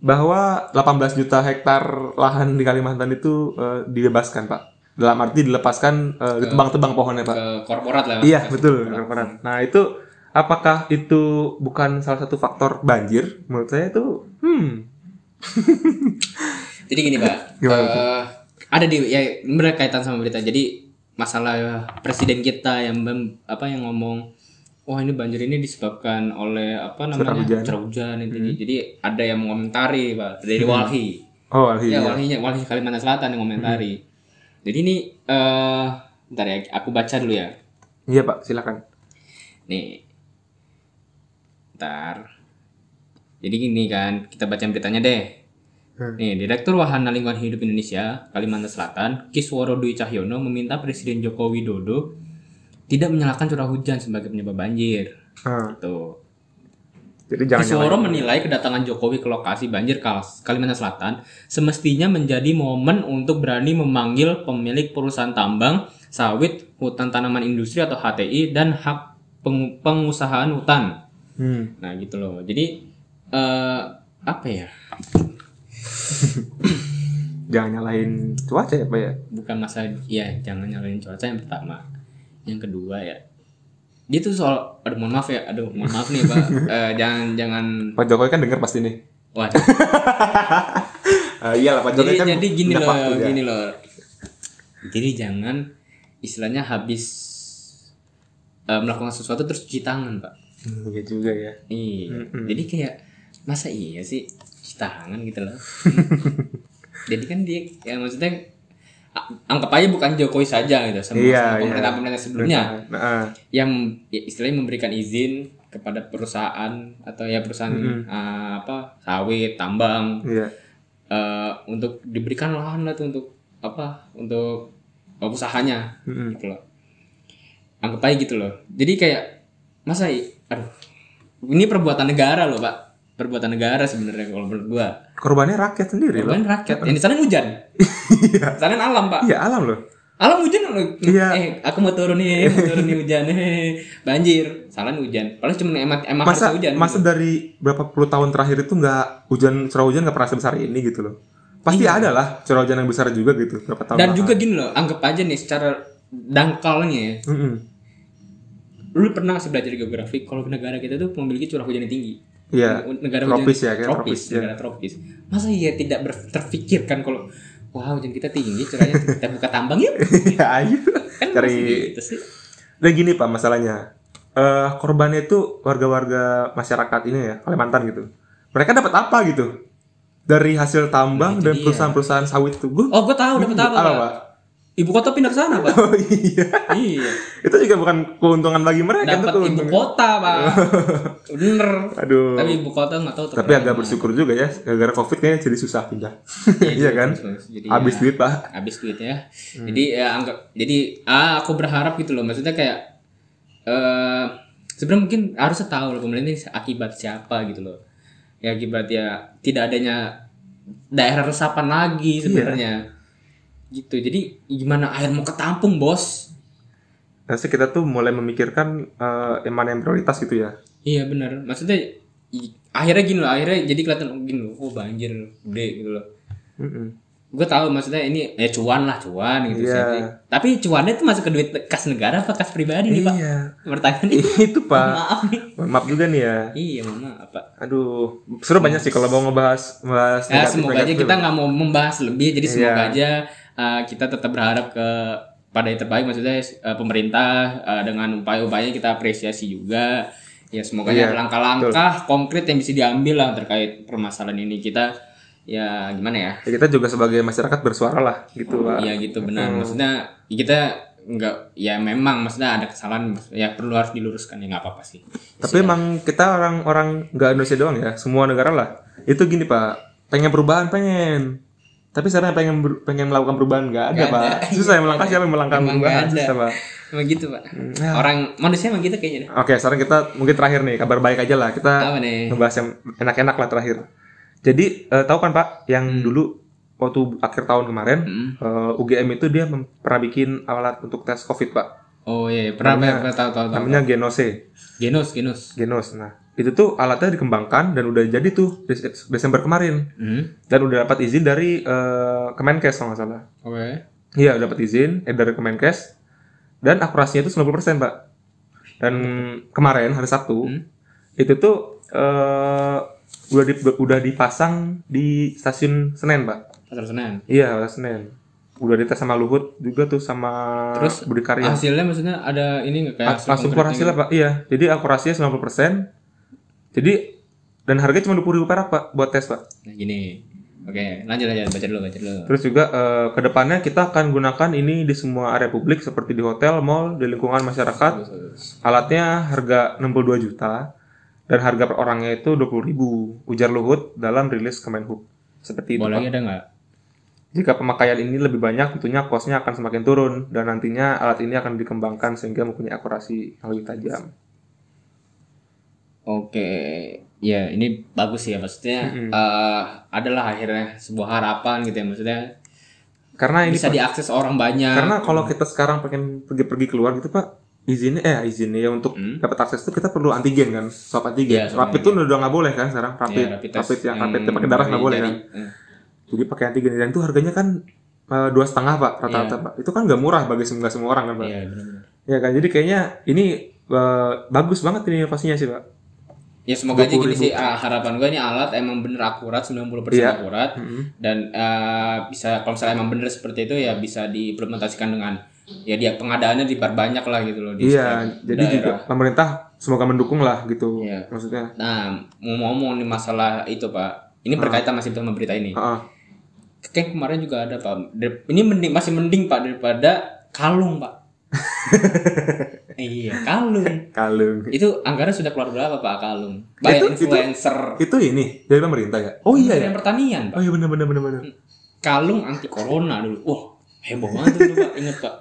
[SPEAKER 1] bahwa 18 juta hektar lahan di Kalimantan itu eh, dibebaskan pak. Dalam arti dilepaskan, eh, ditebang-tebang pohonnya pak.
[SPEAKER 2] ke korporat lah
[SPEAKER 1] Iya betul, korporat. Nah itu apakah itu bukan salah satu faktor banjir? Menurut saya itu, hmm,
[SPEAKER 2] jadi gini pak
[SPEAKER 1] Gimana
[SPEAKER 2] eh, ada di ya berkaitan sama berita jadi masalah presiden kita yang apa yang ngomong wah ini banjir ini disebabkan oleh apa
[SPEAKER 1] Curah
[SPEAKER 2] namanya
[SPEAKER 1] hujan.
[SPEAKER 2] curah hujan ini. Jadi ada yang mengomentari pak dari Walhi.
[SPEAKER 1] Oh,
[SPEAKER 2] Ya
[SPEAKER 1] iya.
[SPEAKER 2] Walhinya Walhi Kalimantan Selatan yang komentari. Jadi ini eh bentar ya aku baca dulu ya.
[SPEAKER 1] Iya, Pak, silakan.
[SPEAKER 2] Nih. Ntar. Jadi gini kan, kita baca beritanya deh.
[SPEAKER 1] Hmm.
[SPEAKER 2] Nih, Direktur Wahana Lingkungan Hidup Indonesia, Kalimantan Selatan, Kisworo Dwi Cahyono meminta Presiden Joko Widodo tidak menyalahkan curah hujan sebagai penyebab banjir.
[SPEAKER 1] Ah,
[SPEAKER 2] Tuh.
[SPEAKER 1] Jadi jangan
[SPEAKER 2] Kisworo menilai kedatangan Jokowi ke lokasi banjir Kal- Kalimantan Selatan semestinya menjadi momen untuk berani memanggil pemilik perusahaan tambang, sawit, hutan tanaman industri atau HTI dan hak peng- pengusahaan hutan.
[SPEAKER 1] Hmm.
[SPEAKER 2] Nah gitu loh. Jadi eh apa ya?
[SPEAKER 1] Jangan nyalahin cuaca ya, Pak ya.
[SPEAKER 2] Bukan masa ya jangan nyalain cuaca yang pertama. Yang kedua ya. Dia tuh soal aduh mohon maaf ya. Aduh mohon maaf nih, Pak. Eh, jangan jangan
[SPEAKER 1] Pak Jokowi kan denger pasti nih.
[SPEAKER 2] waduh.
[SPEAKER 1] Ah, iyalah Pak Jokowi
[SPEAKER 2] jadi,
[SPEAKER 1] kan
[SPEAKER 2] jadi gini loh,
[SPEAKER 1] waktu ya.
[SPEAKER 2] gini loh. Jadi jangan istilahnya habis eh, melakukan sesuatu terus cuci tangan, Pak.
[SPEAKER 1] Hmm, Iya juga ya.
[SPEAKER 2] Iya.
[SPEAKER 1] Mm-mm.
[SPEAKER 2] Jadi kayak masa iya sih cuci tangan gitu loh. Jadi kan dia ya maksudnya anggap aja bukan Jokowi saja gitu sama
[SPEAKER 1] Iya,
[SPEAKER 2] sama pemerintah-pemerintah sebelumnya
[SPEAKER 1] Nah, ah.
[SPEAKER 2] yang ya, istilahnya memberikan izin kepada perusahaan atau ya perusahaan
[SPEAKER 1] Mm-mm.
[SPEAKER 2] eh, apa sawit, tambang
[SPEAKER 1] iya.
[SPEAKER 2] eh, untuk diberikan lahan lah tuh untuk apa untuk uh, usahanya
[SPEAKER 1] Mm-mm.
[SPEAKER 2] gitu loh anggap aja gitu loh jadi kayak masa aduh ini perbuatan negara loh pak perbuatan negara sebenarnya kalau menurut gua
[SPEAKER 1] Korbannya rakyat sendiri loh.
[SPEAKER 2] korban rakyat yang di sana hujan
[SPEAKER 1] Iya.
[SPEAKER 2] di sana alam pak
[SPEAKER 1] Iya, alam loh.
[SPEAKER 2] alam hujan loh
[SPEAKER 1] Iya.
[SPEAKER 2] eh aku mau turun nih mau turun nih hujan eh banjir salah hujan paling cuma emang emang
[SPEAKER 1] Masa
[SPEAKER 2] hujan
[SPEAKER 1] masa dari berapa puluh tahun terakhir itu nggak hujan curah hujan nggak pernah sebesar ini gitu loh. Pasti ada lah curah hujan yang besar juga gitu berapa tahun.
[SPEAKER 2] Iya. dan juga gini loh anggap aja nih secara dangkalnya ya
[SPEAKER 1] Mm-mm.
[SPEAKER 2] lu pernah sih belajar geografi kalau negara kita tuh memiliki curah hujan yang tinggi
[SPEAKER 1] Iya.
[SPEAKER 2] negara
[SPEAKER 1] Tropis
[SPEAKER 2] hujan
[SPEAKER 1] ya, kayak
[SPEAKER 2] tropis,
[SPEAKER 1] tropis, ya.
[SPEAKER 2] negara tropis masa iya tidak terfikirkan kalau wah hujan kita tinggi curahnya kita buka tambang yuk
[SPEAKER 1] Iya ayo.
[SPEAKER 2] kan
[SPEAKER 1] Cari
[SPEAKER 2] gitu sih
[SPEAKER 1] Dan gini pak masalahnya, eh korbannya itu warga-warga masyarakat ini ya Kalimantan gitu. Mereka dapat apa gitu dari hasil tambang
[SPEAKER 2] Nah,
[SPEAKER 1] dan perusahaan-perusahaan sawit itu? Gue
[SPEAKER 2] oh gue tahu dapat apa,
[SPEAKER 1] apa
[SPEAKER 2] Pak? Ibu kota pindah ke sana pak.
[SPEAKER 1] Oh iya,
[SPEAKER 2] iya.
[SPEAKER 1] Itu juga bukan keuntungan bagi mereka itu
[SPEAKER 2] dapat ibu
[SPEAKER 1] keuntungan.
[SPEAKER 2] kota pak. Bener.
[SPEAKER 1] Aduh.
[SPEAKER 2] tapi ibu kota nggak tahu
[SPEAKER 1] Tapi agak bersyukur juga ya, gara-gara covid kayaknya jadi susah pindah. Iya kan?
[SPEAKER 2] jadi
[SPEAKER 1] Habis
[SPEAKER 2] ya,
[SPEAKER 1] duit pak.
[SPEAKER 2] habis duit ya. Jadi ya anggap jadi ah aku berharap gitu loh. Maksudnya kayak eh sebenarnya mungkin harusnya tahu loh pemerintah ini akibat siapa gitu loh. Ya akibat ya tidak adanya daerah resapan lagi sebenarnya gitu jadi gimana air mau ketampung bos
[SPEAKER 1] Harusnya kita tuh mulai memikirkan eh, yang mana yang prioritas gitu ya.
[SPEAKER 2] iya benar maksudnya i- akhirnya gini loh akhirnya jadi kelihatan oh, gini loh oh banjir gede gitu loh
[SPEAKER 1] Mm-mm.
[SPEAKER 2] gue tahu maksudnya ini ya cuan lah cuan gitu
[SPEAKER 1] Iya.
[SPEAKER 2] sih tapi cuannya itu masuk ke duit kas negara apa kas pribadi nih pak
[SPEAKER 1] Iya.
[SPEAKER 2] pertanyaan
[SPEAKER 1] itu pak.
[SPEAKER 2] maaf nih
[SPEAKER 1] Maaf juga nih ya.
[SPEAKER 2] iya maaf pak
[SPEAKER 1] Aduh, seru banyak sih kalau mau ngebahas ngebahas
[SPEAKER 2] ya semoga aja kita nggak mau membahas lebih jadi semoga
[SPEAKER 1] Iya.
[SPEAKER 2] aja uh, kita tetap berharap ke pada yang terbaik maksudnya uh, pemerintah uh, dengan upaya-upaya kita apresiasi juga ya semoga
[SPEAKER 1] Iya,
[SPEAKER 2] aja langkah-langkah konkret yang bisa diambil lah terkait permasalahan ini kita ya gimana ya
[SPEAKER 1] Ya, kita juga sebagai masyarakat bersuara lah gitu pak.
[SPEAKER 2] Iya gitu benar. Maksudnya kita nggak ya memang maksudnya ada kesalahan ya perlu harus diluruskan ya nggak apa-apa sih.
[SPEAKER 1] Tapi emang kita orang-orang nggak Indonesia doang ya, semua negara lah. Itu gini pak, pengen perubahan pengen. Tapi sekarang pengen pengen melakukan perubahan nggak ada pak.
[SPEAKER 2] ada.
[SPEAKER 1] Susah yang melangkah siapa yang melangkah
[SPEAKER 2] Emang
[SPEAKER 1] perubahan
[SPEAKER 2] ada.
[SPEAKER 1] susah pak.
[SPEAKER 2] Emang gitu pak.
[SPEAKER 1] ya.
[SPEAKER 2] Orang manusia emang gitu kayaknya.
[SPEAKER 1] Oke, sekarang kita mungkin terakhir nih kabar baik aja lah. Kita ngebahas yang enak-enak lah terakhir. Jadi eh, tahu kan pak, yang
[SPEAKER 2] Hmm.
[SPEAKER 1] dulu waktu akhir tahun kemarin
[SPEAKER 2] Mm.
[SPEAKER 1] eh, UGM itu dia pernah bikin alat untuk tes COVID pak.
[SPEAKER 2] Oh iya, iya. pernah
[SPEAKER 1] Namanya-
[SPEAKER 2] pernah tahu tahu tahu.
[SPEAKER 1] Namanya Genose.
[SPEAKER 2] Genus genus.
[SPEAKER 1] Genos. Nah, itu tuh alatnya dikembangkan dan udah jadi tuh Des- Desember kemarin
[SPEAKER 2] Hmm.
[SPEAKER 1] dan udah dapat izin dari eh, Kemenkes kalau nggak salah.
[SPEAKER 2] Oke.
[SPEAKER 1] Iya, udah dapat izin eh, dari Kemenkes dan akurasinya itu 90% Pak. Dan kemarin hari Sabtu
[SPEAKER 2] Hmm.
[SPEAKER 1] itu tuh eh, udah di- udah dipasang di stasiun Senen, Pak.
[SPEAKER 2] Pasar Senen.
[SPEAKER 1] Iya, stasiun Senen. udah dites sama Luhut juga tuh sama
[SPEAKER 2] Terus,
[SPEAKER 1] Budi Karya.
[SPEAKER 2] Hasilnya maksudnya ada ini nggak kayak
[SPEAKER 1] Iya. Langsung keluar hasilnya pak, iya. Jadi akurasinya 90%. Jadi dan harganya cuma 20 ribu perak pak buat tes pak.
[SPEAKER 2] Nah, gini. Oke, lanjut aja baca dulu, baca dulu.
[SPEAKER 1] Terus juga eh, ke depannya kita akan gunakan ini di semua area publik seperti di hotel, mall, di lingkungan masyarakat. Alatnya harga 62 juta dan harga per orangnya itu 20 ribu. Ujar Luhut dalam rilis Kemenhub. Seperti itu pak.
[SPEAKER 2] lagi ada nggak?
[SPEAKER 1] Jika pemakaian ini lebih banyak, tentunya kosnya akan semakin turun dan nantinya alat ini akan dikembangkan sehingga mempunyai akurasi yang lebih tajam.
[SPEAKER 2] Oke, ya ini bagus ya maksudnya eh, adalah akhirnya sebuah harapan gitu ya maksudnya
[SPEAKER 1] Karena ini
[SPEAKER 2] bisa diakses orang banyak.
[SPEAKER 1] karena kalau kita sekarang pengen pergi-pergi keluar gitu pak, izinnya eh izinnya ya untuk
[SPEAKER 2] Hmm.
[SPEAKER 1] dapat akses itu kita perlu antigen kan, swab antigen.
[SPEAKER 2] Swab
[SPEAKER 1] rapid tuh udah nggak boleh kan sekarang, rapid,
[SPEAKER 2] Ya, rapid
[SPEAKER 1] rapid, yang rapid yang pakai darah nggak boleh kan.
[SPEAKER 2] Hmm.
[SPEAKER 1] Jadi pakai antigen dan itu harganya kan eh, dua setengah pak rata-rata
[SPEAKER 2] Iya.
[SPEAKER 1] pak. Itu kan nggak murah bagi semua semua orang kan pak.
[SPEAKER 2] Iya benar-benar.
[SPEAKER 1] Ya kan, jadi kayaknya ini eh, bagus banget ini inovasinya sih pak.
[SPEAKER 2] Ya semoga aja
[SPEAKER 1] 20.000.
[SPEAKER 2] gini sih ah, harapan gue ini alat emang bener akurat 90%
[SPEAKER 1] Iya.
[SPEAKER 2] akurat
[SPEAKER 1] Mm-mm.
[SPEAKER 2] dan eh, bisa kalau misalnya emang bener seperti itu ya bisa diimplementasikan dengan ya dia pengadaannya diperbanyak lah gitu loh di
[SPEAKER 1] Iya,
[SPEAKER 2] setiap
[SPEAKER 1] jadi juga
[SPEAKER 2] daerah.
[SPEAKER 1] pemerintah semoga mendukung lah gitu.
[SPEAKER 2] Iya.
[SPEAKER 1] Maksudnya.
[SPEAKER 2] Nah, mau ngomong nih masalah itu Pak, ini berkaitan masih sama berita ini.
[SPEAKER 1] Heeh.
[SPEAKER 2] Kayak kemarin juga ada Pak. Ini mending masih mending Pak daripada kalung Pak. iya kalung.
[SPEAKER 1] kalung.
[SPEAKER 2] Itu anggaran sudah keluar berapa Pak kalung? Bayar
[SPEAKER 1] Itu- itu-
[SPEAKER 2] influencer.
[SPEAKER 1] Itu ini dari pemerintah ya? Oh iya ya.
[SPEAKER 2] Kementerian Pertanian Pak.
[SPEAKER 1] Oh iya benar benar benar benar.
[SPEAKER 2] Kalung anti corona dulu. Wah heboh banget dulu Pak. Ingat Pak.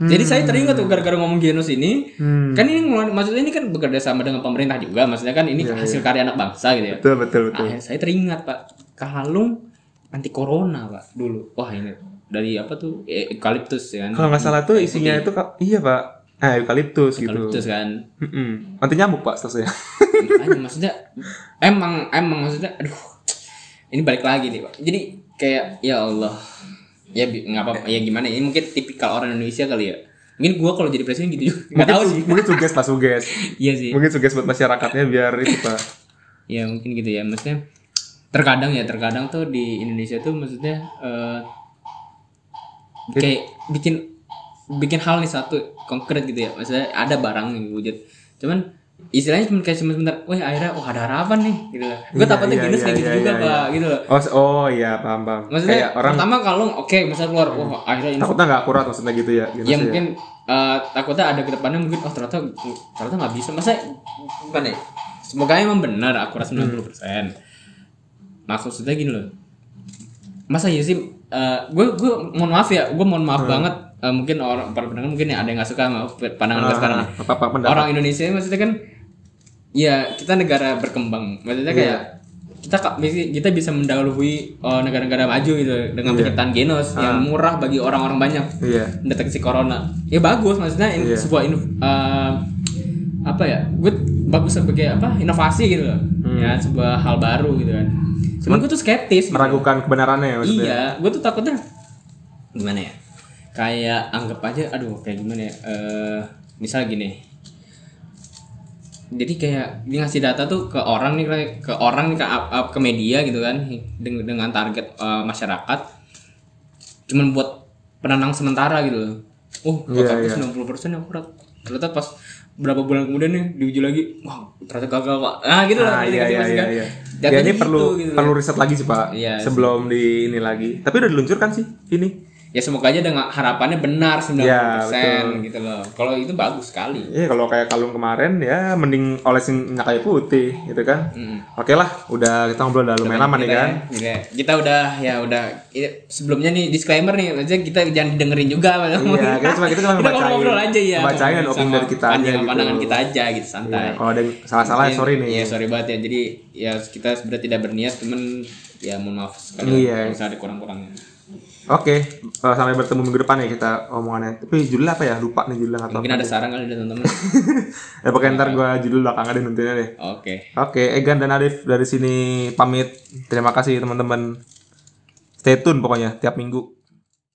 [SPEAKER 2] Jadi saya teringat tuh gara-gara ngomong genus ini,
[SPEAKER 1] Hmm.
[SPEAKER 2] kan ini maksudnya ini kan bekerja sama dengan pemerintah juga, maksudnya kan ini hasil karya anak bangsa gitu ya.
[SPEAKER 1] Betul betul betul.
[SPEAKER 2] Akhirnya saya teringat pak kalung anti corona pak dulu. Wah ini dari apa tuh E- eukaliptus ya kan?
[SPEAKER 1] Kalau nggak salah tuh isinya itu ka- iya pak. Ah eukaliptus gitu.
[SPEAKER 2] eukaliptus kan.
[SPEAKER 1] Mm-mm. Nanti nyamuk pak.
[SPEAKER 2] Makanya maksudnya emang emang maksudnya aduh ini balik lagi nih pak. Jadi kayak ya Allah ya nggak apa ya gimana ya ini mungkin tipikal orang Indonesia kali ya. Mungkin gua kalau jadi presiden gitu juga nggak tahu sih.
[SPEAKER 1] Mungkin suges pak suges.
[SPEAKER 2] Iya sih.
[SPEAKER 1] Mungkin suges buat masyarakatnya biar itu pak.
[SPEAKER 2] Ya mungkin gitu ya maksudnya terkadang ya terkadang tuh di Indonesia tuh maksudnya eh, kayak bikin bikin hal nih satu konkret gitu ya. Maksudnya ada barang yang wujud cuman istilahnya cuma kayak cuma sebentar wah akhirnya wah ada harapan nih gitu loh gue
[SPEAKER 1] Iya,
[SPEAKER 2] takutnya
[SPEAKER 1] iya,
[SPEAKER 2] gini
[SPEAKER 1] iya,
[SPEAKER 2] kayak gitu
[SPEAKER 1] iya,
[SPEAKER 2] juga
[SPEAKER 1] iya,
[SPEAKER 2] pak gitu loh.
[SPEAKER 1] Oh, oh iya paham paham.
[SPEAKER 2] maksudnya
[SPEAKER 1] Kayak orang
[SPEAKER 2] pertama kalau oke misal keluar wah akhirnya ini
[SPEAKER 1] takutnya nggak akurat maksudnya gitu ya. Gimana
[SPEAKER 2] ya mungkin eh, takutnya ada ke depannya mungkin oh ternyata ternyata nggak bisa. Masa gimana ya? Semoga emang benar akurat 90% maksudnya gini loh. Masa ya sih gue gue mohon maaf ya gue mohon maaf banget eh, mungkin orang para pendengar mungkin ya ada yang nggak suka sama pandangan gue sekarang nih.
[SPEAKER 1] Ah, apa apa pendapat.
[SPEAKER 2] orang Indonesia maksudnya kan ya kita negara berkembang maksudnya kayak kita ka- misi- kita bisa mendahului eh, negara-negara maju gitu dengan penciptaan genos yang murah bagi orang-orang banyak
[SPEAKER 1] Iya.
[SPEAKER 2] mendeteksi corona ya bagus maksudnya ini
[SPEAKER 1] Iya.
[SPEAKER 2] sebuah ino- eh, apa ya gue bagus sebagai apa inovasi gitu loh
[SPEAKER 1] Hmm.
[SPEAKER 2] ya sebuah hal baru gitu kan cuman gue tuh skeptis gitu.
[SPEAKER 1] Meragukan kebenarannya ya maksudnya.
[SPEAKER 2] iya gue tuh takutnya gimana ya kayak anggap aja aduh kayak gimana ya eh misal gini jadi kayak dia ngasih data tuh ke orang nih kayak ke orang nih ke, ke media gitu kan dengan, dengan target eh, masyarakat cuman buat penenang sementara gitu loh. Oh,
[SPEAKER 1] Iya,
[SPEAKER 2] yeah,
[SPEAKER 1] iya.
[SPEAKER 2] 90% akurat. Ternyata pas berapa bulan kemudian nih diuji lagi, wah ternyata gagal pak. Ah gitu lah.
[SPEAKER 1] Ah, iya
[SPEAKER 2] sih,
[SPEAKER 1] iya iya iya. Ya, ini
[SPEAKER 2] gitu,
[SPEAKER 1] perlu
[SPEAKER 2] gitu.
[SPEAKER 1] perlu riset lagi sih pak.
[SPEAKER 2] Iya sih.
[SPEAKER 1] Sebelum di ini lagi. Tapi udah diluncurkan sih ini.
[SPEAKER 2] Ya semoga aja dengan harapannya benar 90%
[SPEAKER 1] Ya, betul.
[SPEAKER 2] gitu loh. Kalau itu bagus sekali.
[SPEAKER 1] Iya kalau kayak kalung kemarin ya mending olesin minyak kayu putih gitu kan.
[SPEAKER 2] Mm.
[SPEAKER 1] Oke lah, udah kita ngobrol udah lumayan lama nih kan.
[SPEAKER 2] ya. Kita udah ya udah ya, sebelumnya nih disclaimer nih, maksudnya kita jangan dengerin juga.
[SPEAKER 1] Iya, kita cuma kita cuma ngebacain.
[SPEAKER 2] ngobrol aja ya.
[SPEAKER 1] Ngebacain dan opini dari kita aja gitu.
[SPEAKER 2] pandangan kita aja gitu santai.
[SPEAKER 1] Iya, kalau ada salah-salah ya sorry nih.
[SPEAKER 2] Iya sorry banget ya. Jadi ya kita sebenarnya tidak berniat, temen ya mohon maaf sekali.
[SPEAKER 1] Iya.
[SPEAKER 2] kalau Misalnya ada kurang-kurangnya.
[SPEAKER 1] Oke, eh, sampai bertemu minggu depan ya kita omongannya. Tapi judulnya apa ya? Lupa nih judulnya tahu.
[SPEAKER 2] Mungkin ada saran kali dari teman-teman.
[SPEAKER 1] Ya pokoknya ntar gue judul belakangan deh nantinya deh.
[SPEAKER 2] Oke.
[SPEAKER 1] Oke, Egan dan Arif dari sini pamit. Terima kasih teman-teman. Stay tune pokoknya tiap minggu.